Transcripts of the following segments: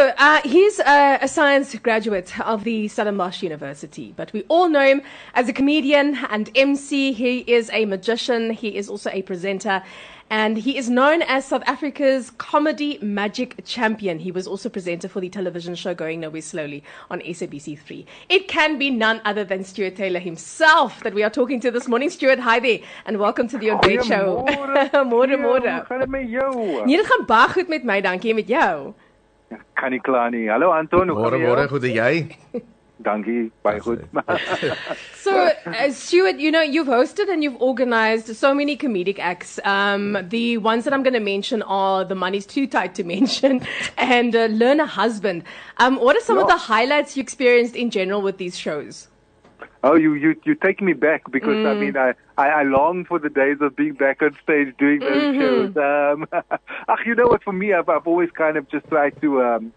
So uh, he's uh, a science graduate of the Stellenbosch University, but we all know him as a comedian and MC. He is a magician. He is also a presenter. And he is known as South Africa's comedy magic champion. He was also presenter for the television show Going Nowhere Slowly on SABC3. It can be none other than Stuart Taylor himself that we are talking to this morning. Stuart, hi there, and welcome to the On Date Show. Môre, môre. Hoe gaan dit met jou? Nee, dit gaan baie goed met my, dankie, met jou. Kan nie kla nie. Hallo Anton, hoe Môre gaan môre, jy? goed en jy? Dankie, baie goed. So, uh, Stuart, you know, you've hosted and you've organized so many comedic acts. Um, the ones that I'm going to mention are The Money's Too Tight to Mention and uh, Learn a Husband. Um, what are some of the highlights you experienced in general with these shows? Oh, you you you take me back because I Mm. mean I, I I long for the days of being back on stage doing those Mm-hmm. shows. Um, ach, you know what? For me, I've I've always kind of just tried to um.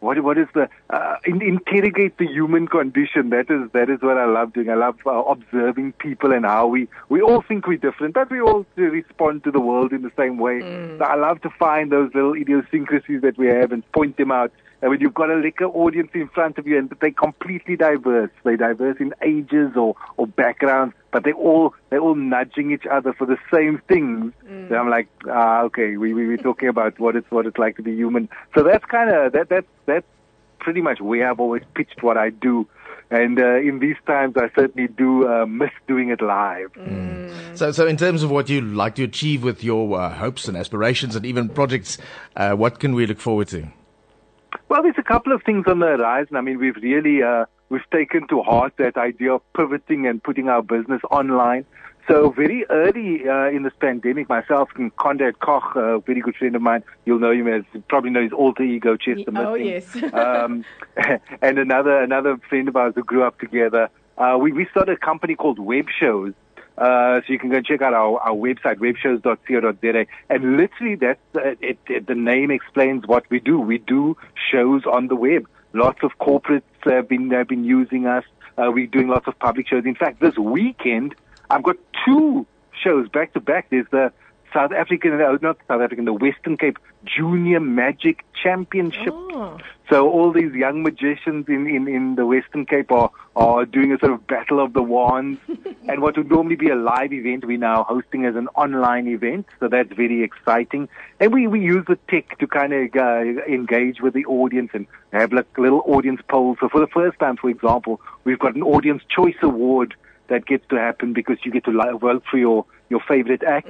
What what is the uh, in, interrogate the human condition? That is that is what I love doing. I love uh, observing people and how we we all think we're different, but we all respond to the world in the same way. So I love to find those little idiosyncrasies that we have and point them out. And when you've got a liquor audience in front of you and they're completely diverse, they're diverse in ages or, or backgrounds, but they all they're all nudging each other for the same things. Then I'm like, ah, okay, we, we we're talking about what it's what it's like to be human. So that's kind of that that's that's pretty much where I've always pitched what I do. And uh, in these times, I certainly do uh, miss doing it live. So, so in terms of what you like to achieve with your uh, hopes and aspirations and even projects, uh, what can we look forward to? Well, there's a couple of things on the horizon. I mean, we've really uh, we've taken to heart that idea of pivoting and putting our business online. So very early uh, in this pandemic, myself and Conrad Koch, a very good friend of mine, you'll know him as probably know his alter ego Chester Oh, Missing. yes. um, and another another friend of ours who grew up together. Uh, we we started a company called Web Shows. Uh, so you can go and check out our, our website, webshows.co.za. And literally that's, uh, it, it, the name explains what we do. We do shows on the web. Lots of corporates have been, have been using us. Uh, we're doing lots of public shows. In fact, this weekend, I've got two shows back to back. There's the South African, uh, not South African, the Western Cape Junior Magic Championship. Oh. So all these young magicians in, in, in the Western Cape are, are doing a sort of battle of the wands. and what would normally be a live event, we're now hosting as an online event. So that's very exciting. And we, we use the tech to kind of uh, engage with the audience and have like little audience polls. So for the first time, for example, we've got an audience choice award that gets to happen because you get to vote for your, your favorite act.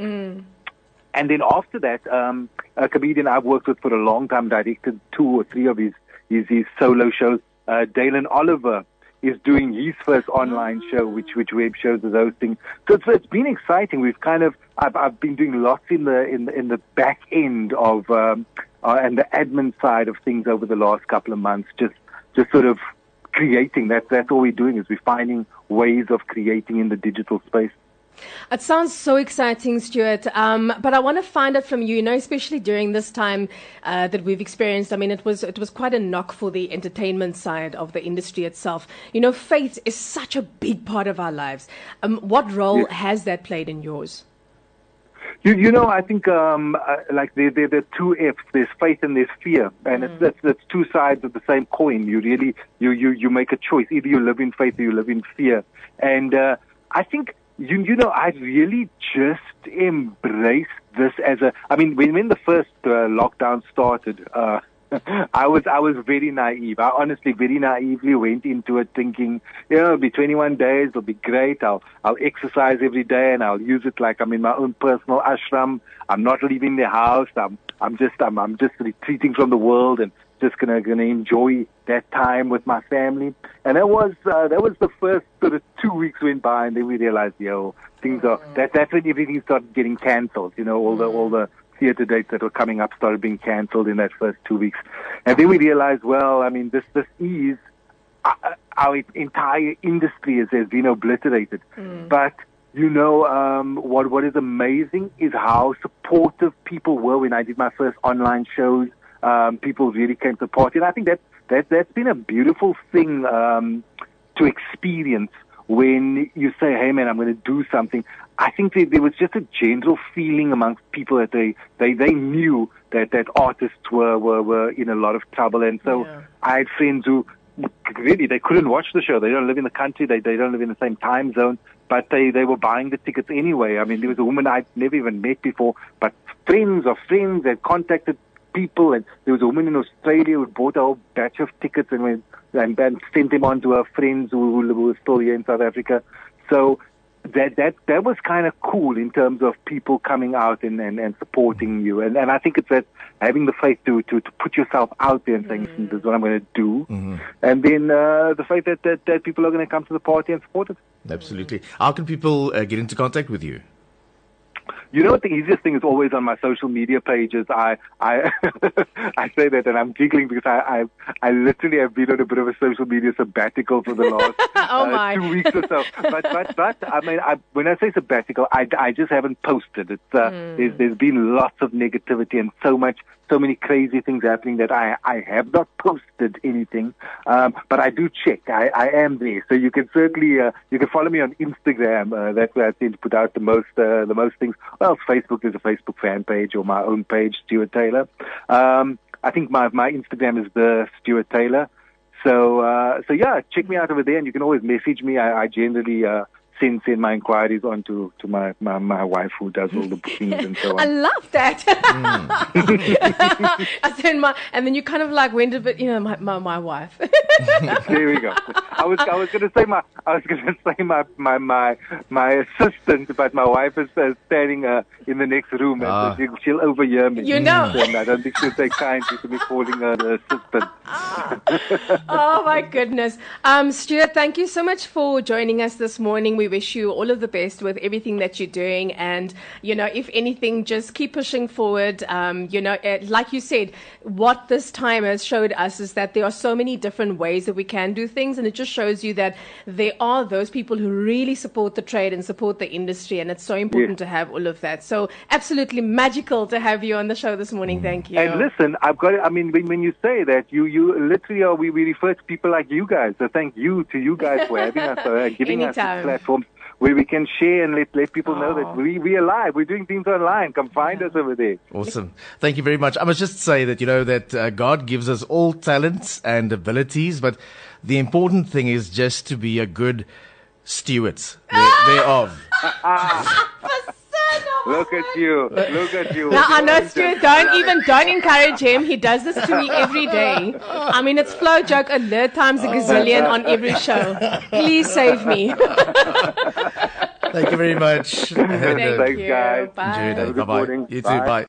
And then after that, um, a comedian I've worked with for a long time directed two or three of his his, his solo shows. Uh, Dalin Oliver is doing his first online show, which which web shows is hosting. So it's, it's been exciting. We've kind of I've I've been doing lots in the in the, in the back end of um, uh, and the admin side of things over the last couple of months. Just just sort of creating. That's that's all we're doing is we're finding ways of creating in the digital space. It sounds so exciting, Stuart. Um, but I want to find out from you, you know, especially during this time uh, that we've experienced. I mean, it was it was quite a knock for the entertainment side of the industry itself. You know, faith is such a big part of our lives. Um, what role Yes. has that played in yours? You, you know, I think um, uh, like there, there, there are two F's. There's faith and there's fear, and it's that's, that's two sides of the same coin. You really you, you you make a choice. Either you live in faith or you live in fear. And uh, I think you you know I really just embraced this as a. I mean, when when the first uh, lockdown started. Uh, I was I was very naive. I honestly very naively went into it thinking, you know, it'll be 21 days, it'll be great. I'll I'll exercise every day and I'll use it like I'm in my own personal ashram. I'm not leaving the house. I'm I'm just I'm I'm just retreating from the world and just gonna gonna enjoy that time with my family. And that was uh, that was the first sort of two weeks went by, and then we realized, yo, things are that that's when everything started getting cancelled. You know, all the all the theater dates that were coming up started being cancelled in that first two weeks. And then we realized, well, I mean, this this is uh, our entire industry has, has been obliterated. But you know, um, what what is amazing is how supportive people were when I did my first online shows. Um, people really came to the party, and I think that that that's been a beautiful thing um, to experience when you say, "Hey, man, I'm going to do something." I think there, there was just a general feeling amongst people that they, they, they knew that, that artists were, were, were in a lot of trouble. And so Yeah. I had friends who really they couldn't watch the show. They don't live in the country. They they don't live in the same time zone. But they they were buying the tickets anyway. I mean, there was a woman I'd never even met before, but friends of friends had contacted people, and there was a woman in Australia who bought a whole batch of tickets and went and, and sent them on to her friends who, who were still here in South Africa. So that that that was kind of cool in terms of people coming out and, and, and supporting you. And and I think it's that having the faith to to, to put yourself out there and saying, "Listen, this is what I'm going to do. And then uh, the fact that, that, that people are going to come to the party and support it. Absolutely. How can people uh, get into contact with you? You know what the easiest thing is always on my social media pages. I I I say that and I'm giggling because I I, I literally have been on a bit of a social media sabbatical for the last Oh, uh, two weeks or so. But but but I mean I, when I say sabbatical, I, I just haven't posted. It's uh, there's there's been lots of negativity and so much so many crazy things happening that I I have not posted anything. Um, but I do check. I I am there, so you can certainly uh, you can follow me on Instagram. Uh, that's where I tend to put out the most uh, the most things. Well, Facebook is a Facebook fan page or my own page, Stuart Taylor. Um, I think my my Instagram is the Stuart Taylor. So uh, so yeah, check me out over there, and you can always message me. I, I generally uh, send send my inquiries on to, to my, my my wife who does all the bookings and so on. I love that. I said my, and then you kind of like went a bit, you know, my my, my wife. there we go. I was I was gonna say my I was gonna say my my my my assistant, but my wife is uh, standing uh, in the next room, and Ah. so she, she'll overhear me. You know. and I don't think she'll take kindly to me calling her the assistant. oh my goodness. Um, Stuart, thank you so much for joining us this morning. We wish you all of the best with everything that you're doing. And, you know, if anything, just keep pushing forward. Um, you know, eh, like you said, what this time has showed us is that there are so many different ways that we can do things. And it just shows you that there are those people who really support the trade and support the industry. And it's so important Yeah. to have all of that. So absolutely magical to have you on the show this morning. Thank you. And listen, I've got. I mean, when, when you say that, you you literally are. We, we refer to people like you guys. So thank you to you guys for having us, uh, giving us Anytime. this platform where we can share and let let people know that we we are live. We're doing things online. Come find us over there. Awesome. Thank you very much. I must just say that, you know, that uh, God gives us all talents and abilities, but the important thing is just to be a good steward there, thereof. Look at you. Look at you. Now I know Stuart, don't even don't encourage him. He does this to me every day. I mean it's flow joke alert times a gazillion on every show. Please save me. Thank you very much. Thank um, Thanks, you. guys. Bye. Enjoy your day. Have a good Bye bye. You too. Bye. Bye.